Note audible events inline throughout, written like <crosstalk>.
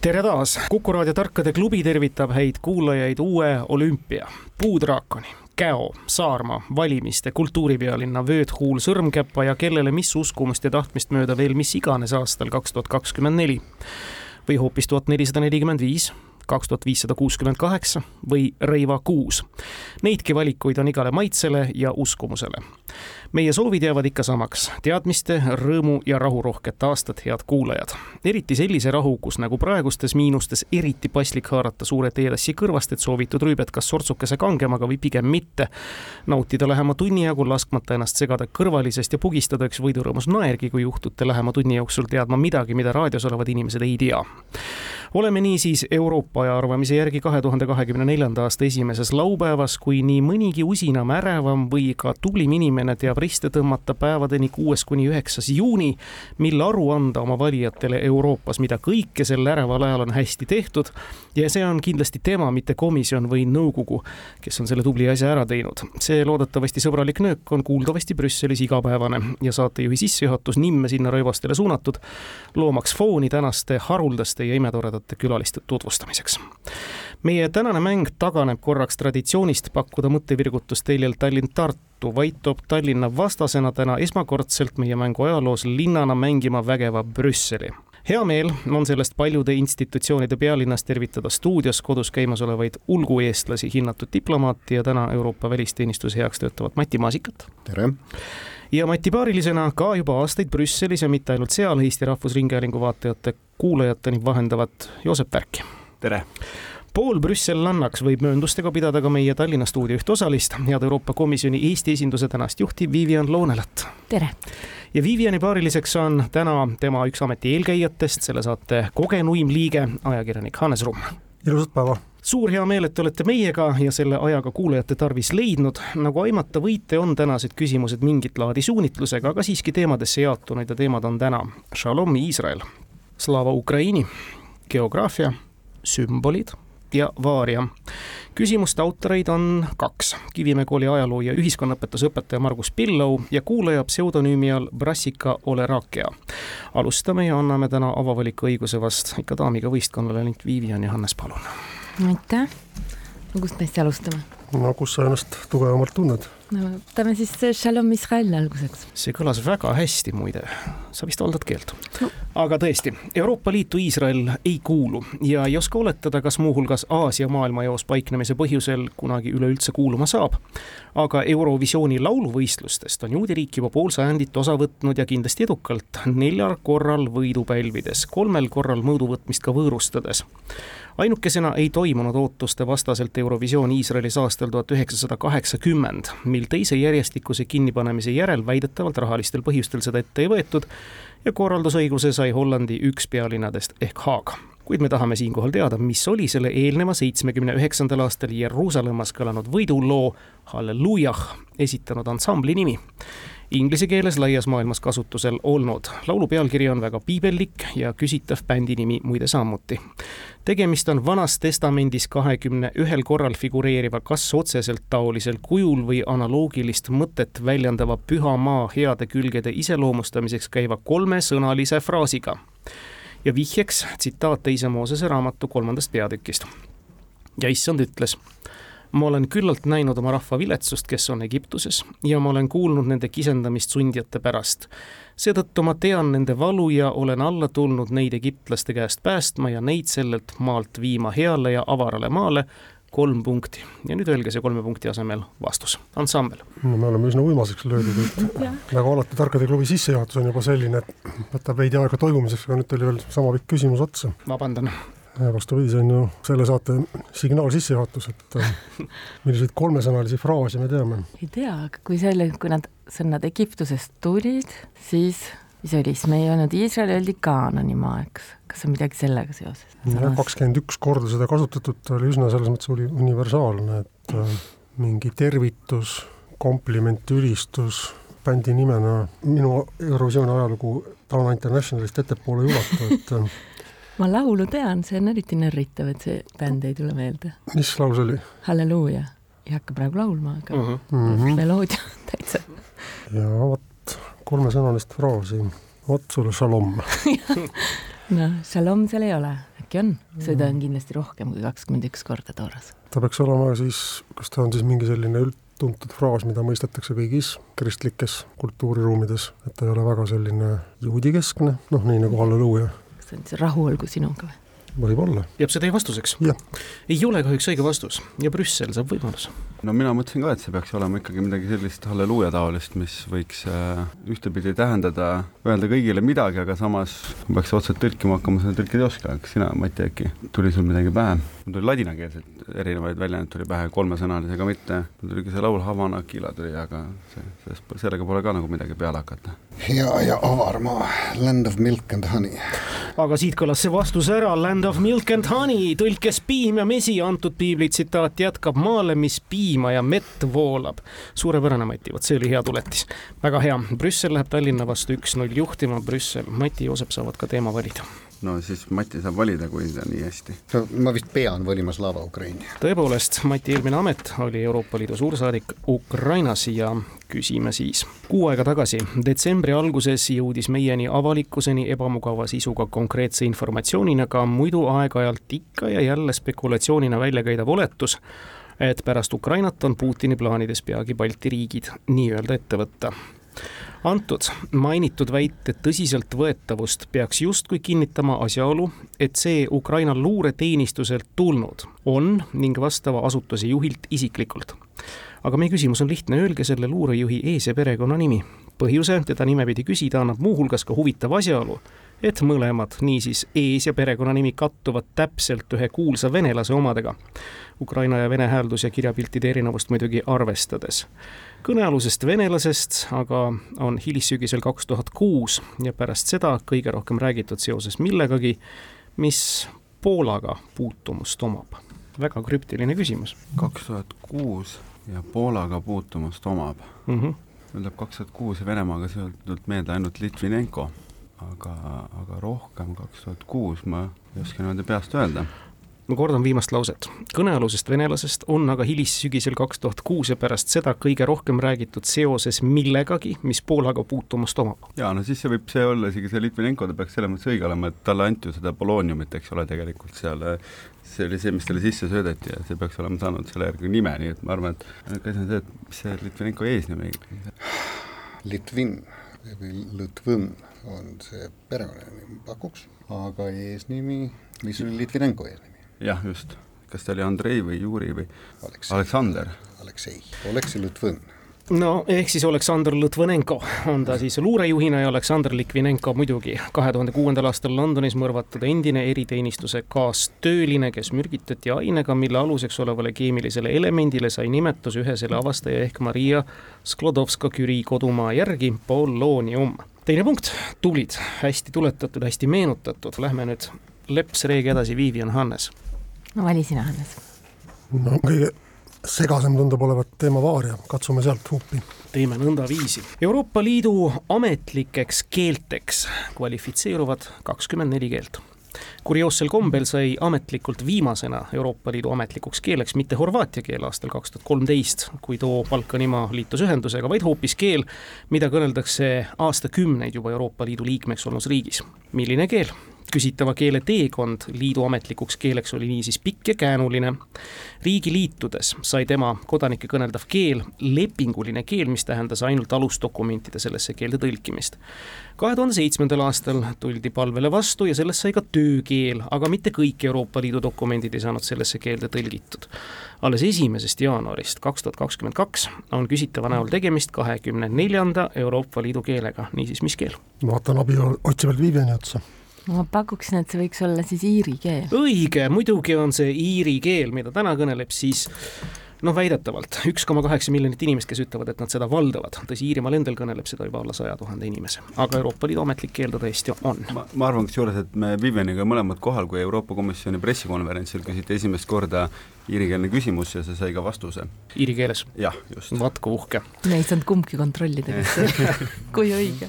tere taas, Kuku raadio Tarkade klubi tervitab häid kuulajaid uue olümpia, puudraakoni, Käo, Saarma, valimiste, kultuuripealinna, vööthuul, sõrmkäpa ja kellele mis uskumust ja tahtmist mööda veel mis iganes aastal kaks tuhat kakskümmend neli. Või hoopis tuhat nelisada nelikümmend viis kaks tuhat viissada kuuskümmend kaheksa või Reiva kuus. Neidki valikuid on igale maitsele ja uskumusele. meie soovid jäävad ikka samaks, teadmiste, rõõmu ja rahurohket aastat, head kuulajad. eriti sellise rahu, kus nagu praegustes miinustes eriti paslik haarata suure teetassi kõrvast, et soovitud rüübet kas sortsukese kangemaga või pigem mitte. nautida lähema tunni jagu, laskmata ennast segada kõrvalisest ja pugistada üks võidurõõmus naergi, kui juhtute lähema tunni jooksul teadma midagi, mida raadios olevad inimesed ei tea oleme niisiis Euroopa aja arvamise järgi kahe tuhande kahekümne neljanda aasta esimeses laupäevas, kui nii mõnigi usinam, ärevam või ka tublim inimene teab riste tõmmata päevadeni kuues kuni üheksas juuni, mil aru anda oma valijatele Euroopas, mida kõike sel äreval ajal on hästi tehtud. ja see on kindlasti tema, mitte komisjon või nõukogu, kes on selle tubli asja ära teinud. see loodetavasti sõbralik nöök on kuuldavasti Brüsselis igapäevane ja saatejuhi sissejuhatus nimme sinna rööbastele suunatud, loomaks fooni tänaste haruldaste ja imetoredate toredate külaliste tutvustamiseks. meie tänane mäng taganeb korraks traditsioonist pakkuda mõttevirgutust teljel Tallinn-Tartu, vaid toob Tallinna vastasena täna esmakordselt meie mängu ajaloos linnana mängima vägeva Brüsseli hea meel on sellest paljude institutsioonide pealinnas tervitada stuudios kodus käimas olevaid ulgueestlasi, hinnatud diplomaati ja täna Euroopa välisteenistuse heaks töötavat Mati Maasikat. tere! Ja Mati paarilisena ka juba aastaid Brüsselis ja mitte ainult seal Eesti Rahvusringhäälingu vaatajate kuulajateni vahendavat Joosep Värki. tere! pool Brüssel-lannaks võib mööndustega pidada ka meie Tallinna stuudio üht osalist, head Euroopa Komisjoni Eesti esinduse tänast juhti Vivian Loonelat. tere! ja Viviani paariliseks on täna tema üks ameti eelkäijatest, selle saate kogenuim liige, ajakirjanik Hannes Rumm. ilusat päeva! Suur hea meel, et te olete meiega ja selle ajaga kuulajate tarvis leidnud. nagu aimata võite, on tänased küsimused mingit laadi suunitlusega, aga siiski teemadesse jaotunud ja teemad on täna Shalom Iisrael, Slava Ukraini, geograafia, sümbolid ja Vaaria. küsimuste autoreid on kaks, Kivimäe kooli ajaloo ja ühiskonnaõpetuse õpetaja Margus Pillau ja kuulaja pseudonüümi all Brassika Olerakia. alustame ja anname täna avavaliku õiguse vast ikka daamiga võistkonnale ning Vivian ja Hannes, palun. Aitäh, no kust meist alustame? no kus sa ennast tugevamalt tunned? no võtame siis Shalom Israel alguseks. see kõlas väga hästi muide, sa vist valdad keelt no.. aga tõesti, Euroopa Liitu Iisrael ei kuulu ja ei oska oletada, kas muuhulgas Aasia maailmajaos paiknemise põhjusel kunagi üleüldse kuuluma saab. aga Eurovisiooni lauluvõistlustest on juudi riik juba pool sajandit osa võtnud ja kindlasti edukalt, neljal korral võidu pälvides, kolmel korral mõõduvõtmist ka võõrustades ainukesena ei toimunud ootuste vastaselt Eurovisioon Iisraelis aastal tuhat üheksasada kaheksakümmend, mil teise järjestikuse kinnipanemise järel väidetavalt rahalistel põhjustel seda ette ei võetud ja korraldusõiguse sai Hollandi üks pealinnadest ehk Haag. Kuid me tahame siinkohal teada, mis oli selle eelneva seitsmekümne üheksandal aastal Jeruusalemmas kõlanud võiduloo Hallelujah esitanud ansambli nimi inglise keeles laias maailmas kasutusel olnud. laulu pealkiri on väga piibellik ja küsitav bändi nimi muide samuti. tegemist on Vanas Testamendis kahekümne ühel korral figureeriva kas otseselt taolisel kujul või analoogilist mõtet väljendava püha maa heade külgede iseloomustamiseks käiva kolmesõnalise fraasiga. ja vihjeks tsitaat teise Moosese raamatu kolmandast peatükist. ja issand ütles ma olen küllalt näinud oma rahva viletsust, kes on Egiptuses ja ma olen kuulnud nende kisendamist sundjate pärast. seetõttu ma tean nende valu ja olen alla tulnud neid egiptlaste käest päästma ja neid sellelt maalt viima heale ja avarale maale, kolm punkti ja nüüd öelge see kolme punkti asemel vastus, ansambel. no me oleme üsna uimaseks löödud, et <laughs> nagu alati Tarkade klubi sissejuhatus on juba selline, et võtab veidi aega toimumiseks, aga nüüd tuli veel sama pikk küsimus otsa. vabandan vastupidi, see on ju selle saate signaal sissejuhatus, et äh, <laughs> milliseid kolmesõnalisi fraase me teame. ei tea, aga kui selle, kui nad sõnad Egiptusest tulid, siis mis oli siis, me ei olnud Iisrael, öeldi Kaanani maa, eks, kas on midagi sellega seoses? jah, kakskümmend üks korda seda kasutatud, ta oli üsna selles mõttes oli universaalne, et äh, mingi tervitus, kompliment, ülistus bändi nimena minu Eurovisiooni ajalugu Dana Internationalist ettepoole ei ulatu, et äh, ma laulu tean, see on eriti närritav, et see bänd ei tule meelde. mis laus oli? halleluuja, ei hakka praegu laulma, aga uh -huh. mm -hmm. meloodia on täitsa. ja vot kolmesõnalist fraasi, vot sulle šalom <laughs> noh, šalom seal ei ole, äkki on, seda on kindlasti rohkem kui kakskümmend üks korda tooras. ta peaks olema siis, kas ta on siis mingi selline üldtuntud fraas, mida mõistetakse kõigis kristlikes kultuuriruumides, et ta ei ole väga selline juudikeskne, noh, nii nagu halleluuja see on siis rahu olgu sinuga või? võib-olla. jääb see teie vastuseks? ei ole kahjuks õige vastus ja Brüssel saab võimaluse. no mina mõtlesin ka, et see peaks olema ikkagi midagi sellist halleluuja taolist, mis võiks äh, ühtepidi tähendada, öelda kõigile midagi, aga samas peaks otseselt tõlkima hakkama, seda tõlkida ei oska, kas sina, Mati, äkki tuli sul midagi pähe? Mul tuli ladinakeelseid erinevaid väljendeid tuli pähe, kolmesõnalisega mitte, mul tuli ka see laul Havana Kila tuli, aga see, sellest, sellega pole ka nagu midagi peale hakata. hea ja avar maa, land of milk and honey. aga siit kõlas see vastus ära, land of milk and honey, tõlkes piim ja mesi, antud piibli tsitaat jätkab maale, mis piima ja mett voolab. suurepärane, Mati, vot see oli hea tuletis. väga hea, Brüssel läheb Tallinna vastu üks-null juhtima, Brüssel, Mati ja Joosep saavad ka teema valida no siis Mati saab valida, kui ta nii hästi. no ma vist pean valima Slava Ukraini. tõepoolest, Mati eelmine amet oli Euroopa Liidu suursaadik Ukrainas ja küsime siis. Kuu aega tagasi, detsembri alguses jõudis meieni avalikkuseni ebamugava sisuga konkreetse informatsioonina ka muidu aeg-ajalt ikka ja jälle spekulatsioonina välja käidav oletus, et pärast Ukrainat on Putini plaanides peagi Balti riigid nii-öelda ette võtta antud mainitud väite tõsiseltvõetavust peaks justkui kinnitama asjaolu, et see Ukraina luureteenistuselt tulnud on ning vastava asutuse juhilt isiklikult. aga meie küsimus on lihtne, öelge selle luurejuhi ees- ja perekonnanimi. põhjuse teda nimepidi küsida annab muuhulgas ka huvitav asjaolu, et mõlemad, niisiis ees- ja perekonnanimi kattuvad täpselt ühe kuulsa venelase omadega. Ukraina ja vene hääldus- ja kirjapiltide erinevust muidugi arvestades kõnealusest venelasest aga on hilissügisel kaks tuhat kuus ja pärast seda kõige rohkem räägitud seoses millegagi, mis Poolaga puutumust omab. väga krüptiline küsimus. kaks tuhat kuus ja Poolaga puutumust omab mm. -hmm. mul tuleb kaks tuhat kuus ja Venemaaga seotud meelde ainult Litvinenko, aga, aga rohkem kaks tuhat kuus ma ei oska niimoodi peast öelda ma kordan viimast lauset. kõnealusest venelasest on aga hilissügisel kaks tuhat kuus ja pärast seda kõige rohkem räägitud seoses millegagi, mis Poolaga puutumust omab. jaa, no siis see võib see olla isegi see Litvinenko, ta peaks selles mõttes õige olema, et talle anti ju seda polooniumit, eks ole, tegelikult seal see oli see, mis talle sisse söödeti ja see peaks olema saanud selle järgi nime, nii et ma arvan, et ainuke asi on see, et mis see Litvinenko eesnimi Litvin või Lõtvõn on see perekonnanimi, pakuks, aga eesnimi, mis oli Litvinenko eesnimi? Jah, just. kas ta oli Andrei või Juri või Aleksei. Aleksander? Aleksei, Oleksei Lõtvõn no ehk siis Aleksandr Lõtvenenko on ta siis luurejuhina ja Aleksandr Litvinenko muidugi kahe tuhande kuuendal aastal Londonis mõrvatud endine eriteenistuse kaastööline, kes mürgitati ainega, mille aluseks olevale keemilisele elemendile sai nimetus ühe selle avastaja ehk Maria Sklodovska-Curie kodumaa järgi polloonium. teine punkt, tublid, hästi tuletatud, hästi meenutatud, lähme nüüd leps reegi edasi, Vivian Hannes no vali sina, Hannes. no kõige segasem tundub olevat teema vaaria, katsume sealt huupi. teeme nõndaviisi. Euroopa Liidu ametlikeks keelteks kvalifitseeruvad kakskümmend neli keelt kurioossel kombel sai ametlikult viimasena Euroopa Liidu ametlikuks keeleks mitte horvaatia keel aastal kaks tuhat kolmteist, kui too Balkanimaa liitus ühendusega, vaid hoopis keel, mida kõneldakse aastakümneid juba Euroopa Liidu liikmeks olnud riigis. milline keel? Küsitava keele teekond liidu ametlikuks keeleks oli niisiis pikk ja käänuline. riigi liitudes sai tema kodanike kõneldav keel lepinguline keel, mis tähendas ainult alusdokumentide sellesse keelde tõlkimist. kahe tuhande seitsmendal aastal tuldi palvele vastu ja sellest sai ka töökeel, aga mitte kõik Euroopa Liidu dokumendid ei saanud sellesse keelde tõlgitud. alles esimesest jaanuarist kaks tuhat kakskümmend kaks on küsitava näol tegemist kahekümne neljanda Euroopa Liidu keelega, niisiis mis keel? vaatan abi otsivalt Viviani otsa ma pakuksin, et see võiks olla siis iiri keel. õige, muidugi on see iiri keel, mida täna kõneleb siis noh, väidetavalt üks koma kaheksa miljonit inimest, kes ütlevad, et nad seda valdavad, tõsi, Iirimaal endal kõneleb seda juba alla saja tuhande inimese, aga Euroopa Liidu ametlik keel ta tõesti on. ma, ma arvan kusjuures, et me Vivianiga mõlemad kohal, kui Euroopa Komisjoni pressikonverentsil küsiti esimest korda iirikeelne küsimus ja see sai ka vastuse. Iiri keeles? jah, just. vaat kui uhke. me ei saanud kumbki kontrollida, <laughs> <laughs> kui õige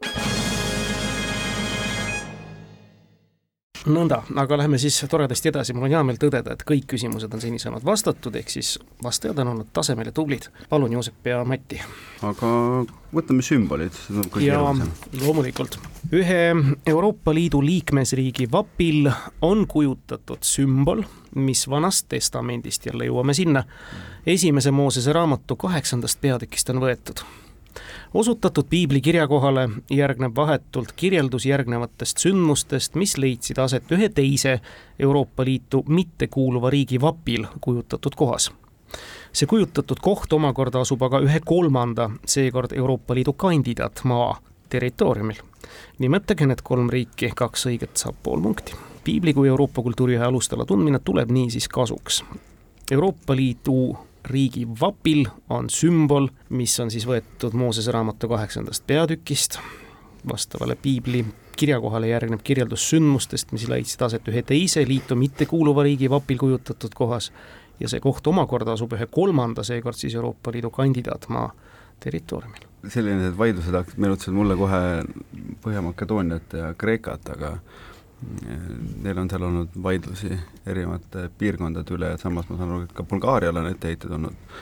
nõnda, aga lähme siis toredasti edasi, mul on hea meel tõdeda, et kõik küsimused on seni saanud vastatud, ehk siis vastajad on olnud tasemel ja tublid. palun, Joosep ja Mati. aga võtame sümbolid, keerulisem. loomulikult. ühe Euroopa Liidu liikmesriigi vapil on kujutatud sümbol, mis Vanast Testamendist, jälle jõuame sinna, esimese Moosese raamatu kaheksandast peatükist on võetud osutatud piibli kirjakohale järgneb vahetult kirjeldus järgnevatest sündmustest, mis leidsid aset ühe teise Euroopa Liitu mittekuuluva riigi vapil kujutatud kohas. see kujutatud koht omakorda asub aga ühe kolmanda, seekord Euroopa Liidu kandidaatmaa territooriumil. nimetage need kolm riiki, kaks õiget saab pool punkti. piibli kui Euroopa kultuuri ühe alustala tundmine tuleb niisiis kasuks. Euroopa Liidu riigi vapil on sümbol, mis on siis võetud Moosese raamatu kaheksandast peatükist. vastavale piibli kirjakohale järgneb kirjeldus sündmustest, mis leidsid aset ühe teise liitu mittekuuluva riigi vapil kujutatud kohas ja see koht omakorda asub ühe kolmanda, seekord siis Euroopa Liidu kandidaatmaa territooriumil. sellised vaidlused meenutasid mulle kohe Põhja-Makedooniat ja Kreekat, aga Neil on seal olnud vaidlusi erinevate piirkondade üle ja samas ma saan aru, et ka Bulgaariale on etteheited olnud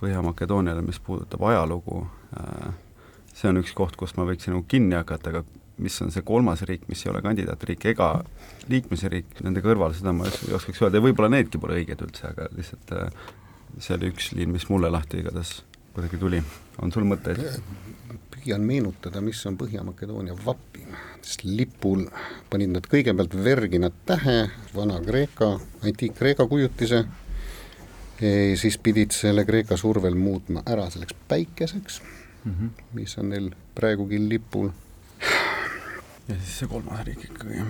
Põhja-Makedooniale, mis puudutab ajalugu. see on üks koht, kus ma võiksin nagu kinni hakata, aga mis on see kolmas riik, mis ei ole kandidaatriik ega liikmesriik nende kõrval, seda ma ei oskaks öelda ja võib-olla needki pole õiged üldse, aga lihtsalt see oli üks liin, mis mulle lahti igatahes kuidagi tuli. on sul mõtteid? Püüan meenutada, mis on Põhja-Makedoonia vapi, sest lipul panid nad kõigepealt Vergina tähe, Vana-Kreeka, antiik-Kreeka kujutise, siis pidid selle Kreeka survel muutma ära selleks päikeseks mm, -hmm. mis on neil praegugi lipul. ja siis see kolmas riik ikkagi,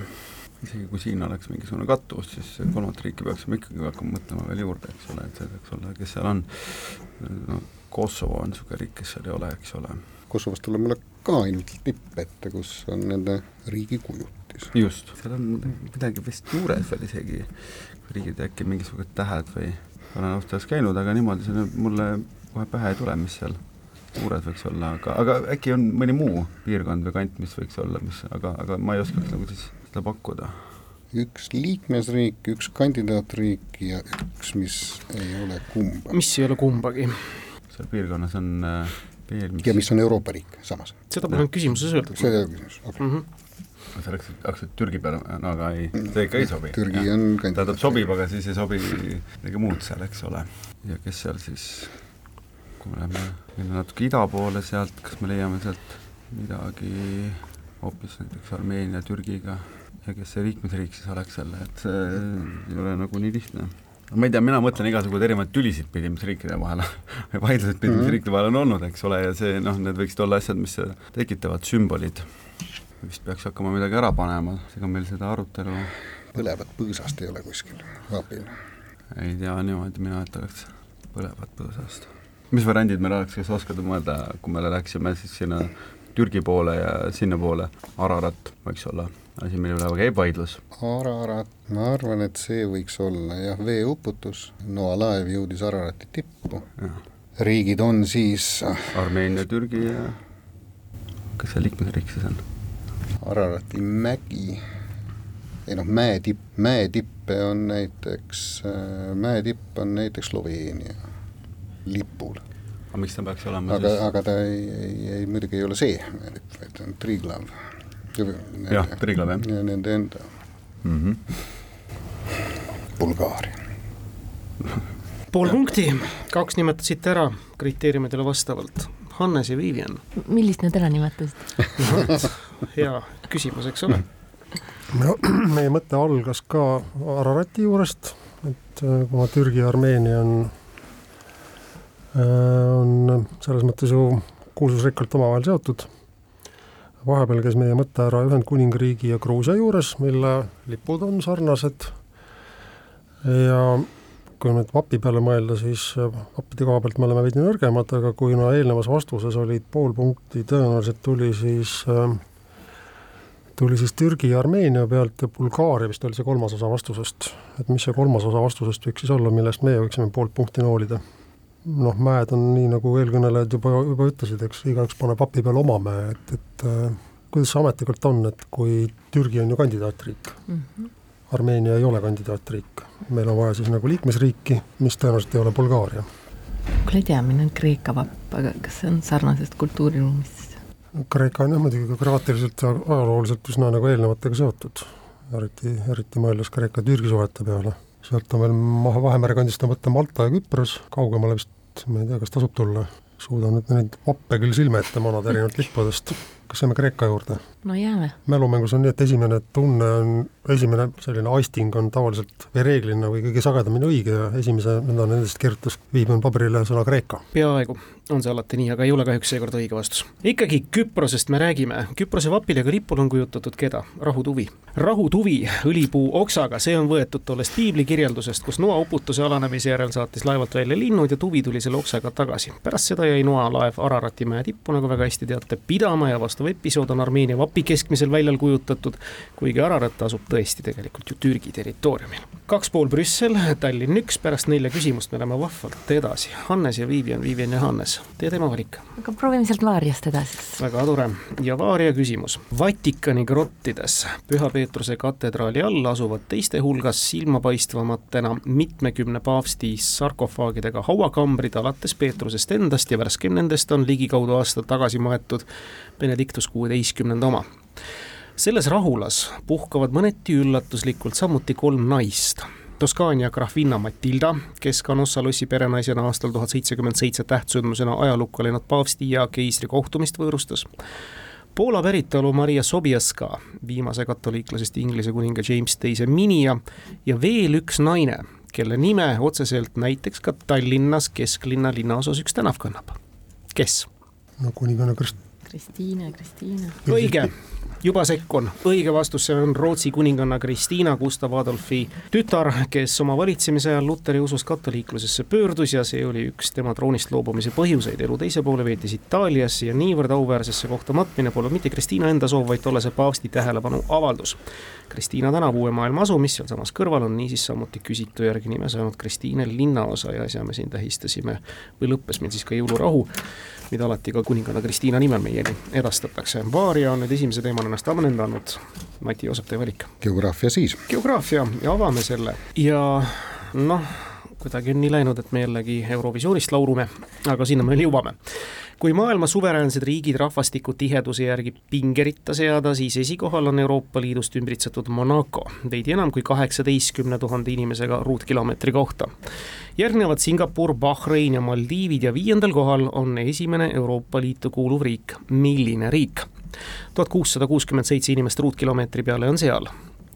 isegi kui siin oleks mingisugune kattuvus, siis kolmandat riiki peaksime ikkagi hakkama mõtlema veel juurde, eks ole, et see peaks olla, kes seal on, no Kosovo on niisugune riik, kes seal ei ole, eks ole Kosovost tuleb mulle ka ainult lipp ette, kus on nende riigi kujutis. just, seal on midagi vist juures veel isegi, riigid äkki mingisugused tähed või olen öeldes käinud, aga niimoodi see mulle kohe pähe ei tule, mis seal juures võiks olla, aga, aga äkki on mõni muu piirkond või kant, mis võiks olla, mis, aga, aga ma ei oskaks nagu siis seda pakkuda. üks liikmesriik, üks kandidaatriik ja üks, mis ei ole kumba. mis ei ole kumbagi. seal piirkonnas on äh, veel mis... ja mis on Euroopa riik samas. seda pole küsimuses öeldud. see ei ole küsimus, okei okay. mm. -hmm. sa läksid, hakkasid Türgi peale, no aga ei, see ikka ei sobi. Türgi ja. on tähendab, sobib, aga siis ei sobi midagi muud seal, eks ole. ja kes seal siis, kui me läheme, läheme natuke ida poole sealt, kas me leiame sealt midagi hoopis näiteks Armeenia, Türgiga ja kes see liikmesriik siis oleks jälle, et see ei ole nagu nii lihtne ma ei tea, mina mõtlen igasuguseid erinevaid tülisid pidi, mis riikide vahel <laughs> vaidlused pidi, mis mm -hmm. riikide vahel on olnud, eks ole, ja see noh, need võiksid olla asjad, mis tekitavad sümbolid. vist peaks hakkama midagi ära panema, ega meil seda arutelu põlevat põõsast ei ole kuskil vaabil? ei tea niimoodi mina, et oleks põlevat põõsast. mis variandid meil oleks, kas oskad mõelda, kui me läksime siis sinna Türgi poole ja sinnapoole, Ararat võiks olla asi, mille üle käib vaidlus. Ararat, ma arvan, et see võiks olla jah, veeuputus, Noa laev jõudis Ararati tippu. riigid on siis ah, Armeenia, Türgi ja kas see liikmesriik siis on? Ararati mägi, ei noh, mäetipp, mäetippe on näiteks, äh, mäetipp on näiteks Sloveenia lipul. aga miks ta peaks olema aga, siis? aga ta ei, ei, ei muidugi ei ole see mäetipp, vaid on Triglav jah, Triglav jah. ja nende enda mm. -hmm. Bulgaaria pool punkti, kaks nimetasite ära kriteeriumidele vastavalt. Hannes ja Vivian. millist need ära nimetasid <laughs> hea küsimus, eks ole? no <clears throat> meie mõte algas ka Ararati juurest, et äh, kuna Türgi ja Armeenia on on selles mõttes ju kuulsusrikkalt omavahel seotud. Vahepeal käis meie mõte ära Ühendkuningriigi ja Gruusia juures, mille lipud on sarnased ja kui nüüd vapi peale mõelda, siis vappide koha pealt me oleme veidi nõrgemad, aga kuna eelnevas vastuses olid pool punkti tõenäoliselt tuli siis tuli siis Türgi ja Armeenia pealt ja Bulgaaria vist oli see kolmas osa vastusest. et mis see kolmas osa vastusest võiks siis olla, millest meie võiksime poolt punkti noolida? Noh, mäed on nii, nagu eelkõnelejad juba, juba ütlesid, eks igaüks paneb vapi peale oma mäe, et, et äh, kuidas see ametlikult on, et kui Türgi on ju kandidaatriik mm, -hmm. Armeenia ei ole kandidaatriik, meil on vaja siis nagu liikmesriiki, mis tõenäoliselt ei ole Bulgaaria. kuule, ei tea, milline on Kreeka vapp, aga kas see on sarnasest kultuuriruumist? Kreeka on jah muidugi geograafiliselt ja ajalooliselt üsna nagu eelnevatega seotud, eriti, eriti mõeldes Kreeka-Türgi suhete peale. Sealt on veel maha Vahemere kandist on võtta Malta ja Küpros, kaugemale vist ma ei tea, kas tasub tulla, suudan nüüd neid vappe küll silme ette manada erinevalt lippudest. kas jääme Kreeka juurde? no jääme. mälumängus on nii, et esimene tunne on, esimene selline aisting on tavaliselt või reeglina või kõige sagedamini õige ja esimese nendest kirjutas, viibin paberile sõna Kreeka. peaaegu on see alati nii, aga ei ole kahjuks seekord õige vastus. ikkagi Küprosest me räägime, Küprose vapil ja ka lipul on kujutatud keda? rahutuvi. rahutuvi õlipuu oksaga, see on võetud tollest piibli kirjeldusest, kus Noa uputuse alanemise järel saatis laevalt välja linnud ja tuvi tuli selle oksaga tagasi. pärast seda jäi Noa laev Ararati mäe tippu, nagu väga hästi teate, pidama ja vastav episood on Armeenia vapi keskmisel väljal kujutatud, kuigi Ararat asub tõesti tegelikult ju Türgi territooriumil. kaks pool Brüssel, Tallinn üks, pärast nelja küsimust me läheme vahvalt edasi. Hannes ja Vivian, Vivian ja Hannes Vaares, tee tema valik. aga proovime sealt Vaariast edasi. väga tore ja Vaaria küsimus. Vatikani grottides Püha Peetruse katedraali all asuvad teiste hulgas silmapaistvamatena mitmekümne paavsti sarkofaagidega hauakambrid alates Peetrusest endast ja värskeim nendest on ligikaudu aasta tagasi maetud Benedictus kuueteistkümnenda oma selles rahulas puhkavad mõneti üllatuslikult samuti kolm naist Toskaania grahvinna Matilda, kes Canossa lossi perenaisena aastal tuhat seitsekümmend seitse tähtsündmusena ajalukku läinud paavsti ja keisri kohtumist võõrustas. Poola päritolu Maria Sobieska, viimase katoliiklasest Inglise kuninga James teise minija ja veel üks naine, kelle nime otseselt näiteks ka Tallinnas kesklinna linnaosas üks tänav kannab. kes? no kuninganna Krist-. Kristiine, Kristiine. õige juba sekkun, õige vastus, see on Rootsi kuninganna Kristiina Gustav Adolfi tütar, kes oma valitsemise ajal Luteri usust katoliiklusesse pöördus ja see oli üks tema troonist loobumise põhjuseid. elu teise poole veetis Itaalias ja niivõrd auväärsesse kohta matmine pole mitte Kristiina enda soov, vaid tollase paavsti tähelepanu avaldus. Kristiina tänav Uue Maailma asu, mis sealsamas kõrval on niisiis samuti küsitu järgi nime saanud Kristiine linnaosa ja äsja me siin tähistasime või lõppes meil siis ka jõulurahu mida alati ka kuninganna Kristiina nimel meieni edastatakse. Vaaria on nüüd esimese teemana ennast ammendanud. Mati Joosep, teie valik. geograafia siis. geograafia ja avame selle ja noh, kuidagi on nii läinud, et me jällegi Eurovisioonist laurume, aga sinna me veel jõuame kui maailma suveräänsed riigid rahvastiku tiheduse järgi pingeritta seada, siis esikohal on Euroopa Liidust ümbritsetud Monaco, veidi enam kui kaheksateistkümne tuhande inimesega ruutkilomeetri kohta. järgnevad Singapur, Bahrein ja Maldiivid ja viiendal kohal on esimene Euroopa Liitu kuuluv riik. milline riik? tuhat kuussada kuuskümmend seitse inimest ruutkilomeetri peale on seal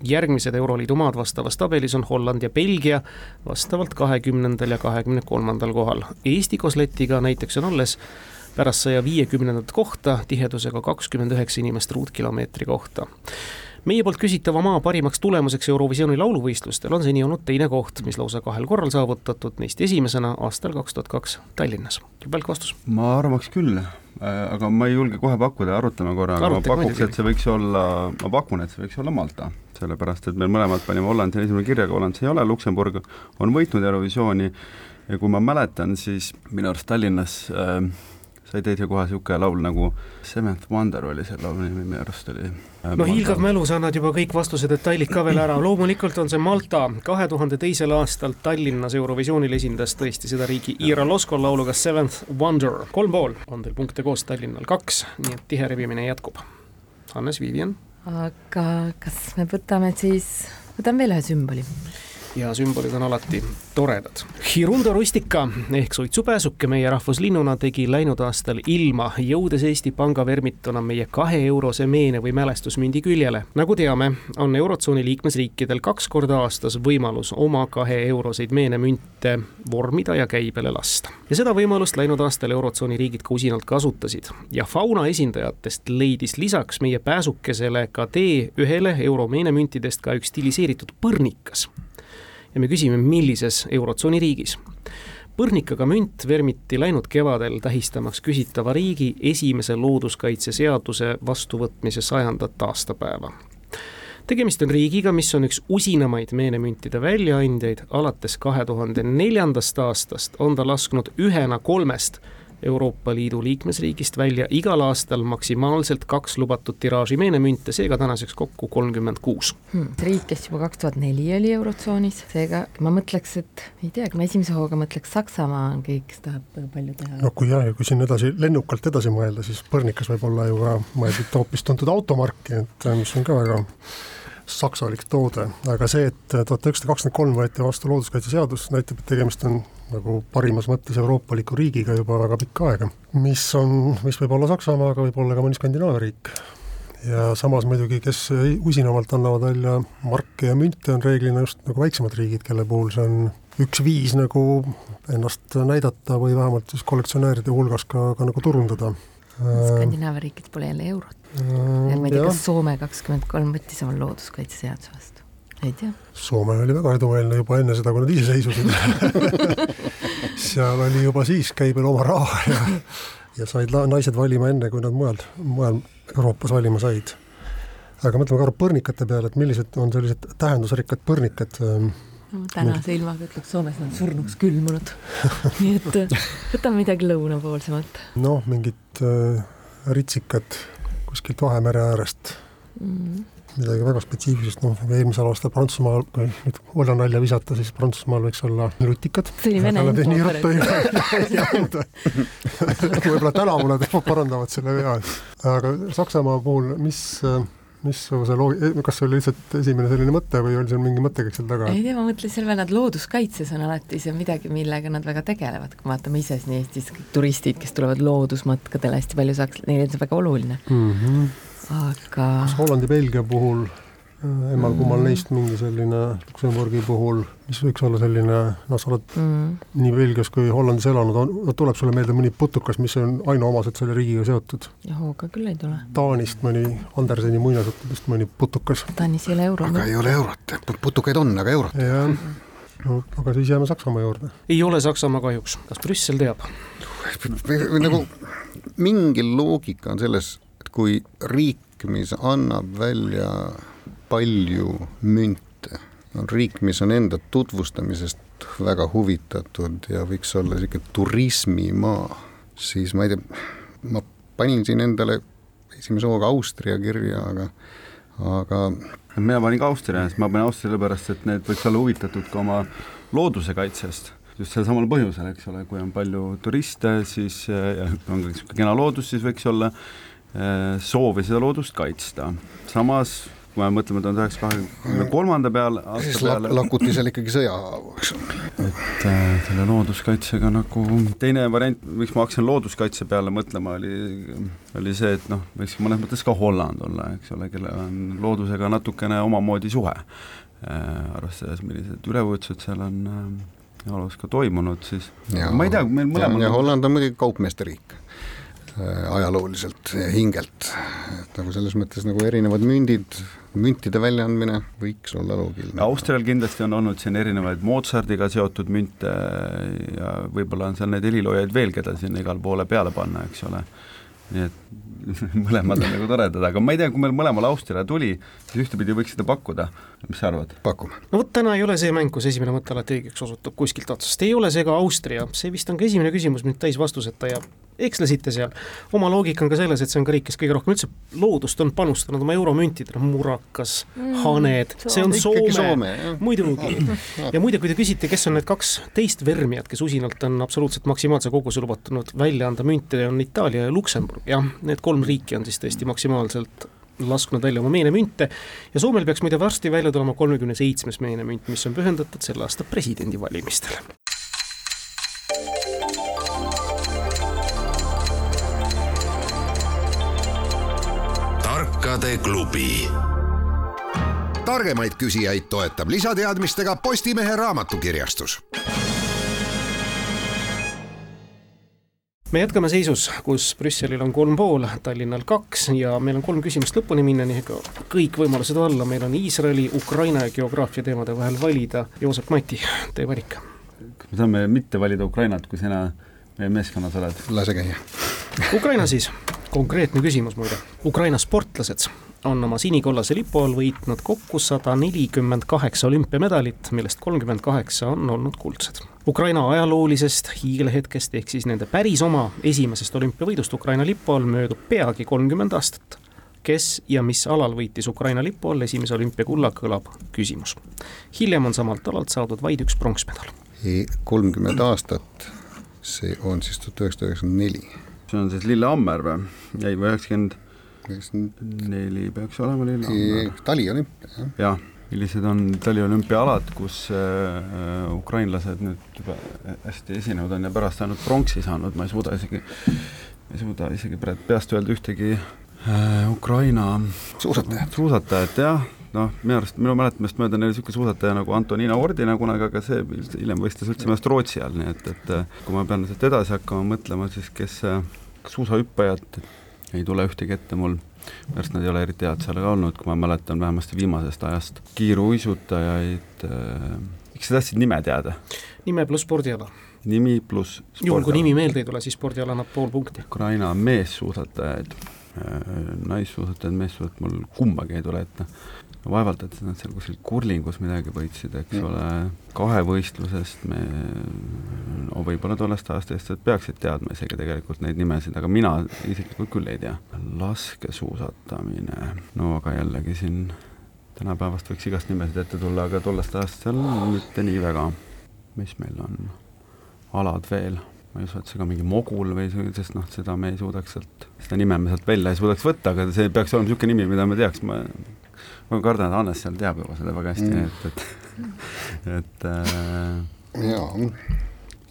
järgmised Euroliidu maad vastavas tabelis on Holland ja Belgia vastavalt kahekümnendal ja kahekümne kolmandal kohal. Eesti koos Lätiga näiteks on alles pärast saja viiekümnendat kohta tihedusega kakskümmend üheksa inimest ruutkilomeetri kohta meie poolt küsitava maa parimaks tulemuseks Eurovisiooni lauluvõistlustel on seni olnud teine koht, mis lausa kahel korral saavutatud, neist esimesena aastal kaks tuhat kaks Tallinnas. Välk vastus? ma arvaks küll, äh, aga ma ei julge kohe pakkuda, arutame korra, aga ma pakuks, et see võiks olla, ma pakun, et see võiks olla Malta. sellepärast, et me mõlemad panime Hollandi esimene kirjaga, Holland see ei ole, Luksemburg on võitnud Eurovisiooni ja kui ma mäletan, siis minu arust Tallinnas äh, sai teid ju kohe niisugune laul nagu Seventh Wonder oli see laulu nimi, minu arust oli. Äh, no hiilgav mälu, sa annad juba kõik vastuse detailid ka veel ära, <clears throat> loomulikult on see Malta, kahe tuhande teisel aastal Tallinnas Eurovisioonil esindas tõesti seda riigi Ira Loskol lauluga Seventh Wonder. kolm pool on teil punkte koos, Tallinnal kaks, nii et tihe rebimine jätkub. Hannes, Vivian? aga kas me võtame siis, võtame veel ühe sümboli ja sümbolid on alati toredad. Hirundo rustica ehk suitsupääsuke meie rahvuslinnuna tegi läinud aastal ilma, jõudes Eesti Panga vermituna meie kahe eurose meene või mälestusmündi küljele. nagu teame, on Eurotsooni liikmesriikidel kaks korda aastas võimalus oma kahe euroseid meenemünte vormida ja käibele lasta. ja seda võimalust läinud aastal Eurotsooni riigid ka usinalt kasutasid ja fauna esindajatest leidis lisaks meie pääsukesele ka tee ühele euro meenemüntidest ka üks stiliseeritud põrnikas ja me küsime, millises Eurotsooni riigis. põrnikaga münt vermiti läinud kevadel tähistamaks küsitava riigi esimese looduskaitseseaduse vastuvõtmise sajandat aastapäeva tegemist on riigiga, mis on üks usinamaid meenemüntide väljaandjaid, alates kahe tuhande neljandast aastast on ta lasknud ühena kolmest Euroopa Liidu liikmesriigist välja igal aastal maksimaalselt kaks lubatud tiraaži meenemünte, seega tänaseks kokku kolmkümmend kuus. Hmm, riik, kes juba kaks tuhat neli oli Eurotsoonis, seega ma mõtleks, et ei teagi, ma esimese hooga mõtleks Saksamaa on keegi, kes tahab palju teha. no kui jah, ja kui siin edasi, lennukalt edasi mõelda, siis Põrnikas võib olla ju ka mõeldud hoopis tuntud automarki, et mis on ka väga saksalik toode, aga see, et tuhat üheksasada kakskümmend kolm võeti vastu looduskaitseseadus, näitab, et tegemist on nagu parimas mõttes euroopaliku riigiga juba väga pikka aega. mis on, mis võib olla Saksamaa, aga võib olla ka mõni Skandinaavia riik. ja samas muidugi, kes usinamalt annavad välja marke ja münte, on reeglina just nagu väiksemad riigid, kelle puhul see on üks viis nagu ennast näidata või vähemalt siis kollektsionääride hulgas ka, ka nagu turundada. Skandinaavia riikides pole jälle eurot. ma ei tea, kas Soome kakskümmend kolm võttis oma looduskaitseseaduse vastu? Tea. Soome oli väga edumeelne juba enne seda, kui nad iseseisvusid <laughs> seal oli juba siis käibel oma raha ja, ja said naised valima enne, kui nad mujal, mujal Euroopas valima said. aga mõtleme korra põrnikate peale, et millised on sellised tähendusrikkad põrnikad ähm, no, tänase ilmaga ütleks, Soomes on surnuks külmunud <laughs> nii et äh, võtame midagi lõunapoolsemat. noh, mingid äh, ritsikad kuskilt Vahemere äärest mm midagi väga spetsiifilist, noh, eelmisel aastal Prantsusmaal, kui nüüd olla nalja visata, siis Prantsusmaal võiks olla lutikad. <laughs> võib-olla tänavu nad parandavad selle vea, aga Saksamaa puhul, mis missuguse loogi-, kas see oli lihtsalt esimene selline mõte või oli seal mingi mõttekäik seal taga? ei tea, ma mõtlesin selle peale, et looduskaitses on alati see midagi, millega nad väga tegelevad, kui vaatame ise siin Eestis turistid, kes tulevad loodusmatkadele hästi palju saaks, neile on see väga oluline mm. -hmm aga kas Hollandi, Belgia puhul äh, emal-kummal neist mingi selline Luksemburgi puhul, mis võiks olla selline, noh, sa oled mm. nii Belgias kui Hollandis elanud, on, tuleb sulle meelde mõni putukas, mis on ainuomaselt selle riigiga seotud? hooga küll ei tule. Taanist mõni, Anderseni muinasjuttudest mõni putukas. Taanis ei ole eurot. aga ei ole eurot, putukaid on, aga eurot. jah, no aga siis jääme Saksamaa juurde. ei ole Saksamaa kahjuks, kas Brüssel teab? nagu mingil loogika on selles et kui riik, mis annab välja palju münte, on riik, mis on enda tutvustamisest väga huvitatud ja võiks olla niisugune turismimaa, siis ma ei tea, ma panin siin endale esimese hooga Austria kirja, aga aga mina panin ka Austria, sest ma panin Austria sellepärast, et need võiks olla huvitatud ka oma looduse kaitsest. Just sel samal põhjusel, eks ole, kui on palju turiste, siis ja on ka niisugune kena loodus, siis võiks olla soovi seda loodust kaitsta. samas kui me mõtleme tuhande üheksasaja kahekümne kolmanda peale, aasta peale. lakuti seal ikkagi sõjahaavu, eks ole. et äh, selle looduskaitsega nagu teine variant, miks ma hakkasin looduskaitse peale mõtlema, oli, oli see, et noh, võiks mõnes mõttes ka Holland olla, eks ole, kellel on loodusega natukene omamoodi suhe äh,. arvestades, millised üleujutused seal on äh, ajaloos ka toimunud, siis ja, ma ei tea, meil mõlemal Holland on muidugi kaupmeeste riik Äh, ajalooliselt ja hingelt, et nagu selles mõttes nagu erinevad mündid, müntide väljaandmine võiks olla loogiline. Austrial kindlasti on olnud siin erinevaid Mozartiga seotud münte ja võib-olla on seal neid heliloojaid veel, keda sinna igale poole peale panna, eks ole. nii et <laughs> mõlemad on nagu toredad, aga ma ei tea, kui meil mõlemal Austria tuli, siis ühtepidi võiks seda pakkuda, mis sa arvad? pakume. no vot, täna ei ole see mäng, kus esimene mõte alati õigeks osutub kuskilt otsast, ei ole see ka Austria, see vist on ka esimene küsimus nüüd täis vastuseta ja ekslesite seal. oma loogika on ka selles, et see on ka riik, kes kõige rohkem üldse loodust on panustanud oma euromüntidele, murakas mm,, haned, see on Soome, Soome, muidugi. ja muide, kui te küsite, kes on need kaks teist vermijat, kes usinalt on absoluutselt maksimaalse koguse lubatanud välja anda münte, on Itaalia ja Luksemburg, jah, need kolm riiki on siis tõesti maksimaalselt lasknud välja oma meenemünte ja Soomel peaks muide varsti välja tulema kolmekümne seitsmes meenemünt, mis on pühendatud selle aasta presidendivalimistele. Tarkade klubi targemaid küsijaid toetab lisateadmistega Postimehe raamatukirjastus. me jätkame seisus, kus Brüsselil on kolm pool, Tallinnal kaks ja meil on kolm küsimust lõpuni minna, nii et kõik võimalused olla, meil on Iisraeli, Ukraina ja geograafia teemade vahel valida. Joosep Mati, teie valik. kas me saame mitte valida Ukrainat, kui sina meie meeskonnas oled? lase käia. Ukraina siis, konkreetne küsimus muide. Ukraina sportlased on oma sinikollase lipu all võitnud kokku sada nelikümmend kaheksa olümpiamedalit, millest kolmkümmend kaheksa on olnud kuldsed. Ukraina ajaloolisest hiigelhetkest ehk siis nende päris oma esimesest olümpiavõidust Ukraina lipu all möödub peagi kolmkümmend aastat. kes ja mis alal võitis Ukraina lipu all esimese olümpiakulla, kõlab küsimus. hiljem on samalt alalt saadud vaid üks pronksmedal. kolmkümmend aastat, see on siis tuhat üheksasada üheksakümmend neli. See on siis Lillehammer või? ei, või üheksakümmend neli peaks olema Lillehammer. taliolümpia, jah. jah, millised on taliolümpiaalad, kus äh, ukrainlased nüüd juba hästi esinenud on ja pärast ainult pronksi saanud, ma ei suuda isegi, ei suuda isegi peast öelda ühtegi äh, Ukraina suusatajat, suusatajat, jah noh, minu arust, minu mäletamist mööda neil niisugune suusataja nagu Antonina Ordina kunagi, aga see hiljem võistles üldse ennast Rootsi all, nii et, et kui ma pean sealt edasi hakkama mõtlema, siis kes suusahüppajat, ei tule ühtegi ette mul, pärast nad ei ole eriti head seal ka olnud, kui ma mäletan vähemasti viimasest ajast, kiiruisutajaid äh,, miks sa tahtsid nime teada? nime pluss spordiala. nimi pluss juhul, kui nimi meelde ei tule, siis spordiala annab pool punkti. Ukraina meessuusatajaid äh,, naissuusatajaid, meessuusatajad mul kumbagi ei tule ette vaevalt, et nad seal kuskil kurlingus midagi võitsid, eks mm. ole, kahevõistlusest me no võib-olla tollest ajast eestlased peaksid teadma isegi tegelikult neid nimesid, aga mina isiklikult küll ei tea. laskesuusatamine, no aga jällegi siin tänapäevast võiks igast nimesid ette tulla, aga tollest ajast seal mitte nii väga. mis meil on alad veel? Ma ei usu, et see ka mingi mogul või see, sest noh, seda me ei suudaks sealt, seda nime me sealt välja ei suudaks võtta, aga see peaks olema niisugune nimi, mida me teaks, ma ma kardan, et Hannes seal teab juba seda väga hästi mm., et, et, <laughs> et äh... jaa,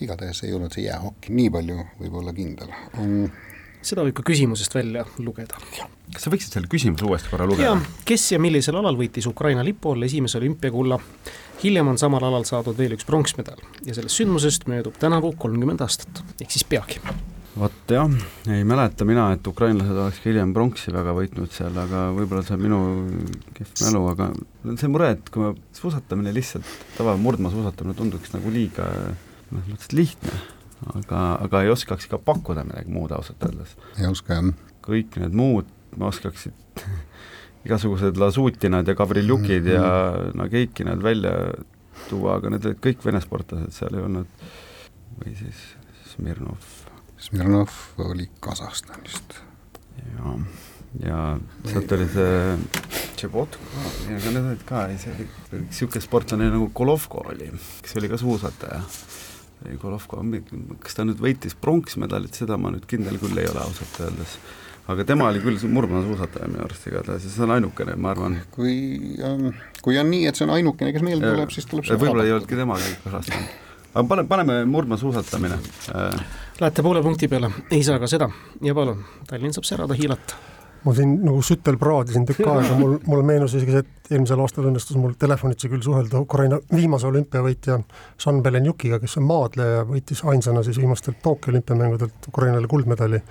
igatahes ei olnud see jäähokk nii palju võib-olla kindel um.... seda võib ka küsimusest välja lugeda. Kas sa võiksid selle küsimuse uuesti korra lugeda? kes ja millisel alal võitis Ukraina lipu all esimese olümpiakulla? hiljem on samal alal saadud veel üks pronksmedal ja sellest sündmusest möödub tänavu kolmkümmend aastat, ehk siis peagi vot jah, ei mäleta mina, et ukrainlased oleks hiljem pronksi väga võitnud seal, aga võib-olla see on minu kehv mälu, aga see mure, et kui suusatamine lihtsalt, tavaline murdmaasuusatamine tunduks nagu liiga noh, mõttes lihtne, aga, aga ei oskaks ka pakkuda midagi muud ausalt öeldes. ei oska jah. kõik need muud oskaksid <laughs> igasugused lasuutinad ja gavriljukid mm -hmm. ja nageiki-nad välja tuua, aga need olid kõik vene sportlased, seal ei olnud, või siis Smirnov Smirnov oli Kasahstanist. ja, ja sealt oli see Tšebotko ja aga need olid ka, see oli niisugune sportlane nagu Golovko oli, kes oli ka suusataja. Golovko, kas ta nüüd võitis pronksmedalit, seda ma nüüd kindel küll ei ole ausalt öeldes aga tema oli küll murdmaasuusataja minu arust igatahes ja see on ainukene, ma arvan. kui, ähm, kui on nii, et see on ainukene, kes meelde tuleb, siis tuleb see võib-olla ei olnudki tema kõik Kasahstan. aga pane, paneme murdmaasuusatamine äh, Lähete poole punkti peale, ei saa ka seda. Ja palun, Tallinn saab särada hiilata. Ma siin nagu sütel praadisin tükk <laughs> aega, mul, mulle meenus isegi see, et eelmisel aastal õnnestus mul telefonitsi küll suhelda Ukraina viimase olümpiavõitja Šan Belenjukiga, kes on maadleja, võitis ainsana siis viimastelt Tokyo olümpiamängudelt Ukrainale kuldmedali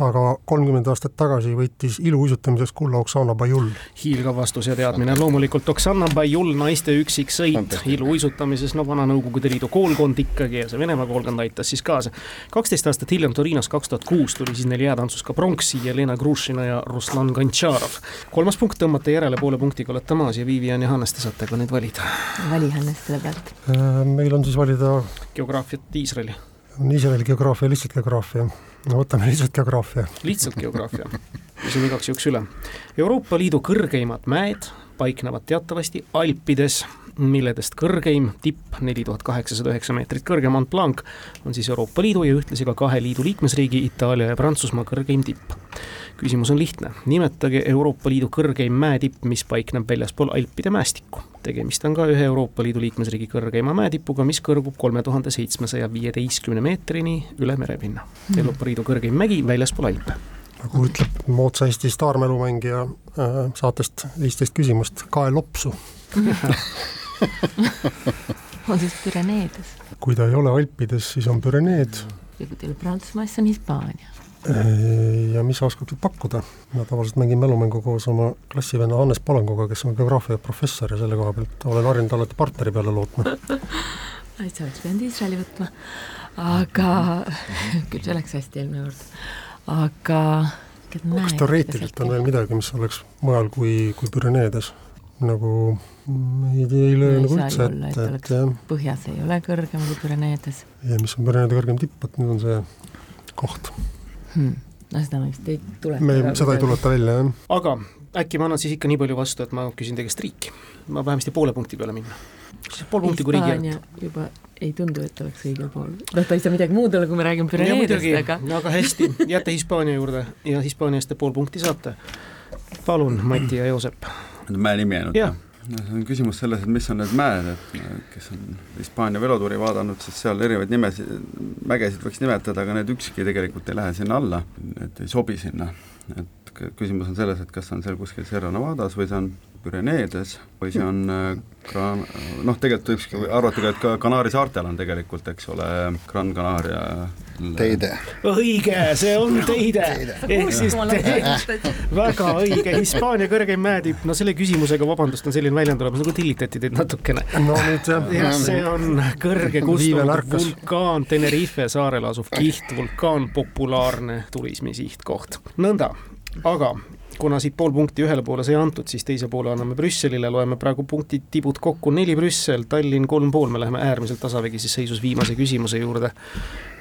aga kolmkümmend aastat tagasi võitis iluuisutamises kulla Oksana Bajul. hiilgav vastus ja teadmine, loomulikult Oksana Bajul, naiste üksiksõit iluuisutamises, no vana Nõukogude Liidu koolkond ikkagi ja see Venemaa koolkond aitas siis kaasa. kaksteist aastat hiljem Torinos kaks tuhat kuus tuli siis neil jäätantsus ka pronksi Jelena Grušina ja Ruslan Gontšarov. kolmas punkt tõmbate järele poole punktiga olete maas ja Vivian ja Hannes, te saate ka nüüd valida. vali Hannes selle pealt. Äh, meil on siis valida geograafiat Iisraeli. on Iisraeli geograafia, lihtsalt geograafia võtame lihtsalt geograafia. lihtsalt geograafia, küsin igaks juhuks üle. Euroopa Liidu kõrgeimad mäed paiknevad teatavasti Alpides milledest kõrgeim tipp, neli tuhat kaheksasada üheksa meetrit kõrgem Mont Blanc, on siis Euroopa Liidu ja ühtlasi ka kahe liidu liikmesriigi, Itaalia ja Prantsusmaa kõrgeim tipp. küsimus on lihtne, nimetage Euroopa Liidu kõrgeim mäetipp, mis paikneb väljaspool Alpide mäestikku. tegemist on ka ühe Euroopa Liidu liikmesriigi kõrgeima mäetipuga, mis kõrgub kolme tuhande seitsmesaja viieteistkümne meetrini üle merepinna. Euroopa Liidu kõrgeim mägi väljaspool Alpe nagu ütleb moodsa Eesti staarmälumängija äh, saatest viisteist küsimust, kae lopsu. <laughs> on siis Püreneedes. kui ta ei ole Alpides, siis on Püreneed. ja kui ta ei ole Prantsusmaal, siis on Hispaania. Äh, ja mis sa oskaksid pakkuda? ma tavaliselt mängin mälumängu koos oma klassivenna Hannes Palanguga, kes on geograafia professor ja selle koha pealt olen harjunud alati partneri peale lootma. <laughs> sa oleks pidanud Iisraeli võtma, aga <laughs> küll see läks hästi eelmine kord aga kas teoreetiliselt on veel midagi, mis oleks mujal kui, kui Püreneedes? nagu ei, ei löö nagu üldse ette, et, et jah. põhjas ei ole kõrgem kui Püreneedes. ja mis on Püreneede kõrgem tipp, vot nüüd on see koht hmm.. no seda me vist ei tuleta. me seda ei tuleta välja, jah. aga äkki ma annan siis ikka nii palju vastu, et ma küsin teie käest riiki. Ma vähemasti poole punkti peale minna. pool punkti kui riigi. juba ei tundu, et oleks õigel pool. noh, ta ei saa midagi muud olla, kui me räägime Püreneedest, aga no aga hästi, jääte Hispaania juurde ja Hispaaniast te pool punkti saate. palun, Mati ja Joosep. mäe nimi ainult? no see on küsimus selles, et mis on need mäed, et kes on Hispaania velotuuri vaadanud, siis seal erinevaid nimesid, mägesid võiks nimetada, aga need ükski tegelikult ei lähe sinna alla, et ei sobi sinna. et küsimus on selles, et kas on seal kuskil Sierra Nevadas või see on Püreneedes või see on äh, Gran-, noh, tegelikult võikski arvata ka, et ka Kanaari saartel on tegelikult, eks ole, Gran Canaria Teide. õige, see on Teide, ehk siis te... väga õige, Hispaania kõrgeim mäetipp, no selle küsimusega, vabandust, on selline väljend olemas, nagu tillitati teid natukene. no nüüd jah. jah, see on kõrge kustunud vulkaan Tenerife saarel asuv kihtvulkaan, populaarne turismi sihtkoht. nõnda, aga kuna siit pool punkti ühele poole sai antud, siis teise poole anname Brüsselile, loeme praegu punktid, tibud kokku, neli Brüssel, Tallinn kolm pool, me läheme äärmiselt tasavägises seisus viimase küsimuse juurde.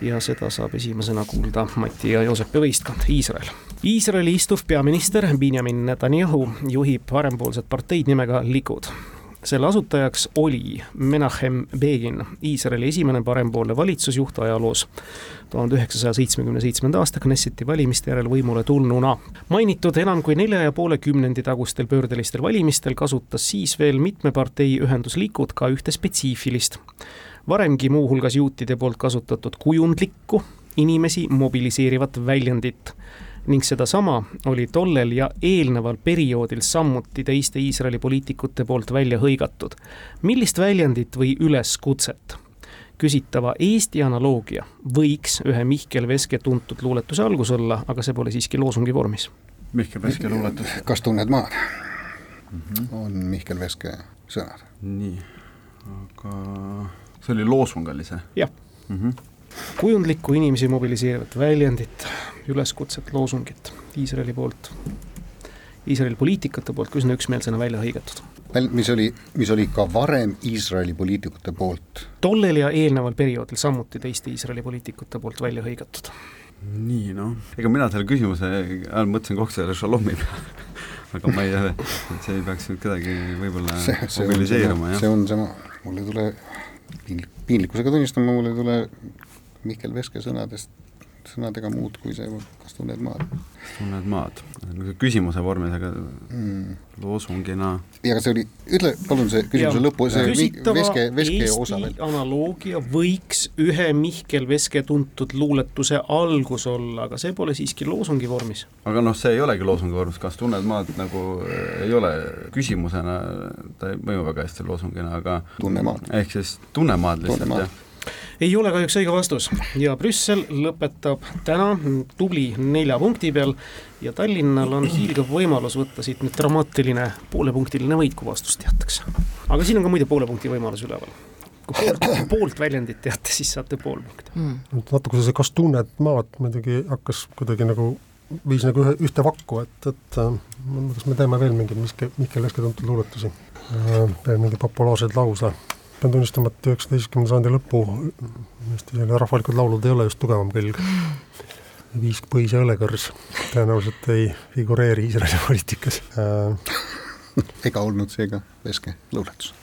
ja seda saab esimesena kuulda Mati ja Joosepi võistkond, Iisrael. Iisraeli istuv peaminister Benjamin Netanyahu juhib parempoolset parteid nimega Likud selle asutajaks oli Menachem Begin, Iisraeli esimene parempoolne valitsusjuht ajaloos. tuhande üheksasaja seitsmekümne seitsmenda aasta Knesseti valimiste järel võimule tulnuna. mainitud enam kui nelja ja poole kümnendi tagustel pöördelistel valimistel kasutas siis veel mitme partei ühendus Likud ka ühte spetsiifilist, varemgi muuhulgas juutide poolt kasutatud kujundlikku, inimesi mobiliseerivat väljendit ning sedasama oli tollel ja eelneval perioodil samuti teiste Iisraeli poliitikute poolt välja hõigatud. millist väljendit või üleskutset? küsitava Eesti analoogia võiks ühe Mihkel Veske tuntud luuletuse algus olla, aga see pole siiski loosungi vormis. Mihkel Veske luuletus. kas tunned maad mm? -hmm. on Mihkel Veske sõnad. nii, aga see oli loosung, oli see? jah mm. -hmm. Kujundlikku inimesi mobiliseerivat väljendit, üleskutset, loosungit Iisraeli poolt, Iisraeli poliitikute poolt üsna üksmeelsena välja hõigatud mis oli, mis oli ka varem Iisraeli poliitikute poolt. tollel ja eelneval perioodil samuti teiste Iisraeli poliitikute poolt välja hõigatud. nii noh, ega mina selle küsimuse ajal mõtlesin kogu selle šalomi peale <laughs> aga ma ei, see ei peaks nüüd kedagi võib-olla mobiliseeruma, jah. see on sama, mul ei tule, piinlikkusega tunnistama, mul ei tule Mihkel Veske sõnadest sõnadega muud kui see, kas tunned maad. tunned maad, küsimuse vormis, aga mm. loosungina. ja aga see oli, ütle palun see küsimuse lõpu, see Veske, Veske osa veel. analoogia võiks ühe Mihkel Veske tuntud luuletuse algus olla, aga see pole siiski loosungi vormis. aga noh, see ei olegi loosungi vormis, kas tunned maad nagu äh, ei ole küsimusena, ta ei mõju väga hästi loosungina, aga tunne maad. ehk siis tunne maad lihtsalt, jah ei ole kahjuks õige vastus. Ja Brüssel lõpetab täna tubli nelja punkti peal ja Tallinnal on hiilgav võimalus võtta siit nüüd dramaatiline poolepunktiline võit, kui vastust teatakse. aga siin on ka muide poole punkti võimalus üleval. kui poolt, poolt väljendit teate, siis saate pool punkti mm.. natuke see Kas tunned maad muidugi hakkas kuidagi nagu viis nagu ühe, ühte vakku, et, et äh, kas me teeme veel mingeid Mihkel, Mihkel Veske tuntud luuletusi, äh, veel mingeid populaarseid lause pean tunnistama, et üheksateistkümnenda sajandi lõpu Eesti selline rahvalikud laulud ei ole just tugevam külg. viisk, põis ja õlekõrs tõenäoliselt ei figureeri Iisraeli <laughs> poliitikas <laughs> ega olnud seega Veske luuletus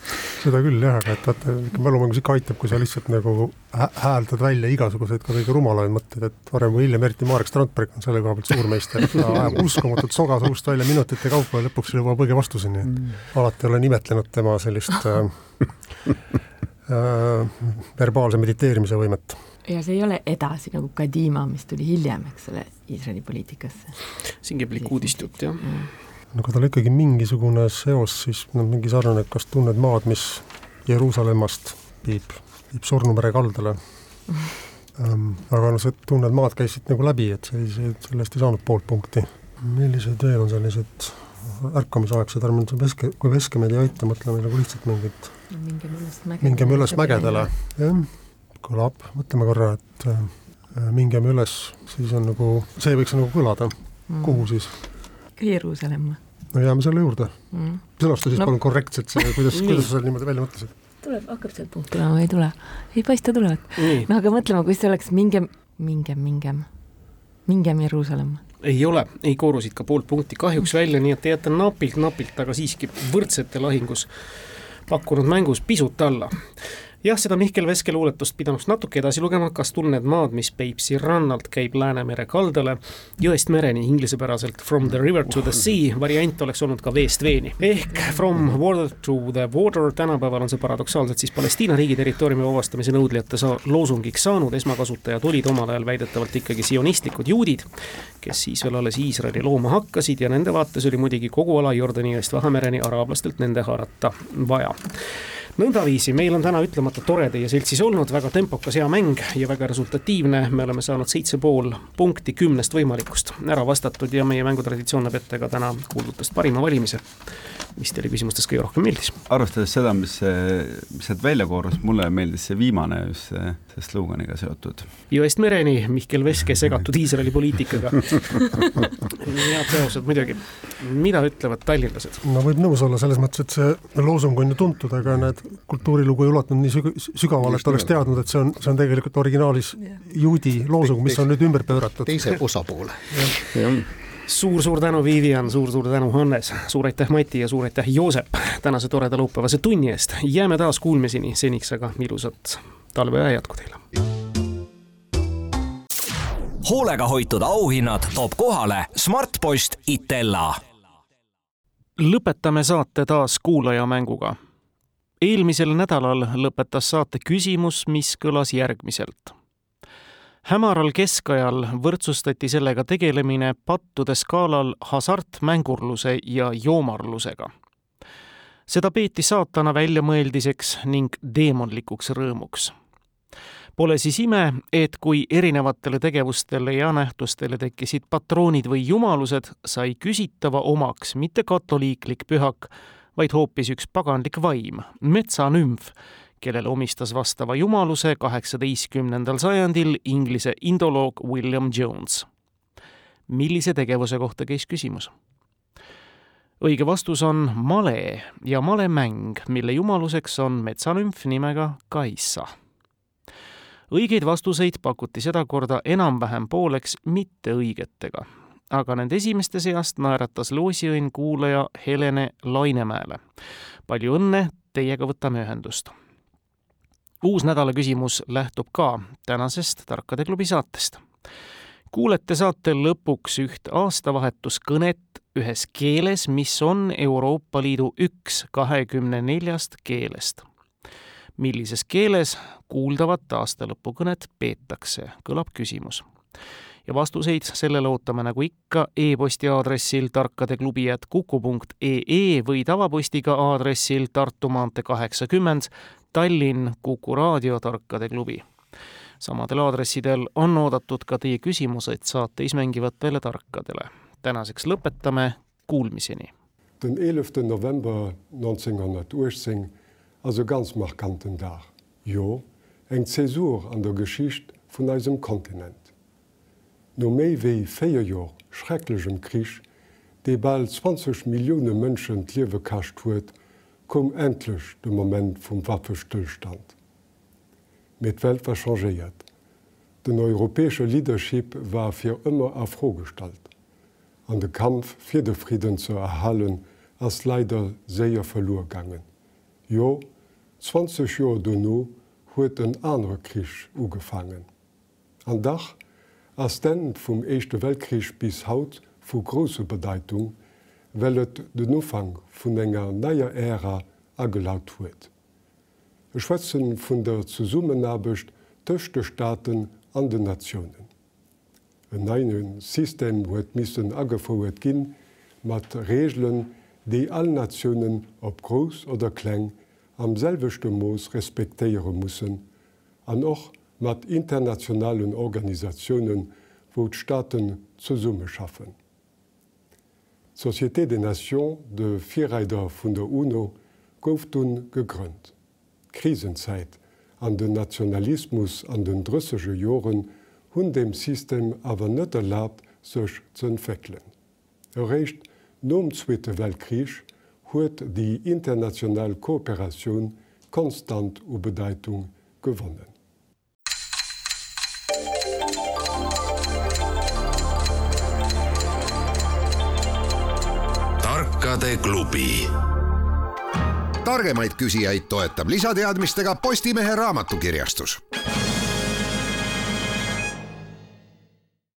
seda küll jah, aga et vaata, mälumängus ikka aitab, kui sa lihtsalt nagu hääldad välja igasuguseid ka kõige rumalamaid mõtteid, et varem või hiljem, eriti Marek Strandberg on selle koha pealt suurmeister, ta <laughs> ajab uskumatut soga suust välja minutite kaupa ja lõpuks jõuab õige vastuseni mm.. alati olen imetlenud tema sellist äh, <laughs> äh, verbaalse mediteerimise võimet. Ja see ei ole edasi nagu Kadima, mis tuli hiljem, eks ole, Iisraeli poliitikasse. siin käib likk uudistut, jah. mm no kui tal ikkagi mingisugune seos, siis noh, mingi sarnane, kas tunned maad, mis Jeruusalemmast viib, viib Surnu mere kaldale ähm,. aga noh, see Tunned maad käis siit nagu läbi, et see, see, sellest ei saanud poolt punkti. millised veel on sellised ärkamisaegsed, ärme nüüd veske, kui veske meid ei aita, mõtleme nagu lihtsalt mingit mingem üles mägedele. mingem üles mägedele, jah, kõlab, mõtleme korra, et äh, mingem üles, siis on nagu, see võiks nagu kõlada mm., kuhu siis Jeruusalemma. no jääme selle juurde mm.. sõnasta siis no. palun korrektselt see, kuidas kuidas sa selle niimoodi välja mõtlesid? tuleb, hakkab sealt punkt tulema või ei tule? ei paista tulevat. no aga mõtleme, kui see oleks mingem, mingem, mingem, mingem Jeruusalemma ei ole, ei koorusid ka poolt punkti kahjuks välja, nii et te jääte napilt-napilt, aga siiski võrdsete lahingus pakkunud mängus pisut alla jah, seda Mihkel Veske luuletust pidanuks natuke edasi lugema, kas tunned maad, mis Peipsi rannalt käib Läänemere kaldale, jõest mereni, inglisepäraselt From the river to the sea, variant oleks olnud ka veest veeni. ehk From water to the water, tänapäeval on see paradoksaalselt siis Palestiina riigi territooriumi vabastamise nõudlijate saa-, loosungiks saanud, esmakasutajad olid omal ajal väidetavalt ikkagi sionistlikud juudid, kes siis veel alles Iisraeli looma hakkasid ja nende vaates oli muidugi kogu ala Jordani jõest Vahemereni araablastelt nende haarata vaja nõndaviisi, meil on täna ütlemata tore teie seltsis olnud, väga tempokas, hea mäng ja väga resultatiivne, me oleme saanud seitse pool punkti kümnest võimalikust ära vastatud ja meie mängutraditsioon näeb ette ka täna kuuldutest parima valimise mis teile küsimustes kõige rohkem meeldis? arvestades seda, mis, mis sealt välja koorus, mulle meeldis see viimane just see, see sloganiga seotud. jõest mereni, Mihkel Veske segatud Iisraeli poliitikaga head seosed muidugi. mida ütlevad tallinlased? no võib nõus olla selles mõttes, et see loosung on ju tuntud, aga näed, kultuurilugu ei ulatunud nii süg-, sügavale, et oleks teadnud, et see on, see on tegelikult originaalis juudi loosung, mis on nüüd ümber pööratud. teise osapoole. jah suur-suur tänu, Vivian suur,, suur-suur tänu, Hannes, suur aitäh, Mati ja suur aitäh, Joosep, tänase toreda laupäevase tunni eest. jääme taas kuulmiseni, seniks aga ilusat talveaja jätku teile. hoolega hoitud auhinnad toob kohale Smartpost Itella. lõpetame saate taas kuulajamänguga. eelmisel nädalal lõpetas saate küsimus, mis kõlas järgmiselt hämaral keskajal võrdsustati sellega tegelemine pattude skaalal hasartmängurluse ja joomarlusega. seda peeti saatana väljamõeldiseks ning teemonlikuks rõõmuks. Pole siis ime, et kui erinevatele tegevustele ja nähtustele tekkisid patroonid või jumalused, sai küsitava omaks mitte katoliiklik pühak, vaid hoopis üks paganlik vaim, metsanümf, kellele omistas vastava jumaluse kaheksateistkümnendal sajandil Inglise indoloog William Jones. millise tegevuse kohta käis küsimus? õige vastus on male ja malemäng, mille jumaluseks on metsanümf nimega Kaissa. õigeid vastuseid pakuti sedakorda enam-vähem pooleks mitteõigetega, aga nende esimeste seast naeratas loosiõnn kuulaja Helene Lainemäele. palju õnne, teiega võtame ühendust uus nädala küsimus lähtub ka tänasest Tarkade klubi saatest. kuulete saate lõpuks üht aastavahetuskõnet ühes keeles, mis on Euroopa Liidu üks kahekümne neljast keelest. millises keeles kuuldavat aastalõpukõnet peetakse, kõlab küsimus ja vastuseid sellele ootame nagu ikka e-posti aadressil tarkadeklubi.kuku.ee või tavapostiga aadressil Tartu maantee kaheksakümmend Tallinn Kuku raadio Tarkade klubi. samadel aadressidel on oodatud ka teie küsimused saateis mängivatele tarkadele. tänaseks lõpetame, kuulmiseni. Den 11. November 1918 also ganz markanten Dach. Jo, eng Zäsur an der Geschicht vun eisem Kontinent. No méi wéi féier Jor schrecklegem Krich, déi bald 20 Millioune Mënschen Liewe kacht huet, kom endlech de moment vum Waffestillstand. Met Welt war changeiert. Den europäesche Leadership war fir ëmmer afrostalt. An de Kampf fir de Frieden zu erhalen ass leider séier verlorgangen. Jo 20 Joer donno huet en anre Krich ugefangen. An Dach ass den vum Echte Weltkrich bis haut vu grosse Bedeitung, wellt den Ufang vun enger naier Ärer agelaut huet. E Schwetzen vun der zu Summen Summenabecht töchte Staaten an den Nationen. E neien System huet missen aggefoet ginn, mat Regeln, déi all Nationen op Gros oder Kkleng am selvechte Moos respektéiere mussssen, an och mat internationalen Organisationen, wo d Staaten zu Summe schaffen. Société des Nations de Vierreider vun der UNO gouft hun gegrönnt. Krisenzeit an den Nationalismus an den drüssesche Joren hunn dem System awer net erlaubt sech zen vecklen. Errecht nom Zweite Weltkrich huet die international Kooperation konstant u Bedeitung gewonnen. Tarkade klubi. targemaid küsijaid toetab lisateadmistega Postimehe raamatukirjastus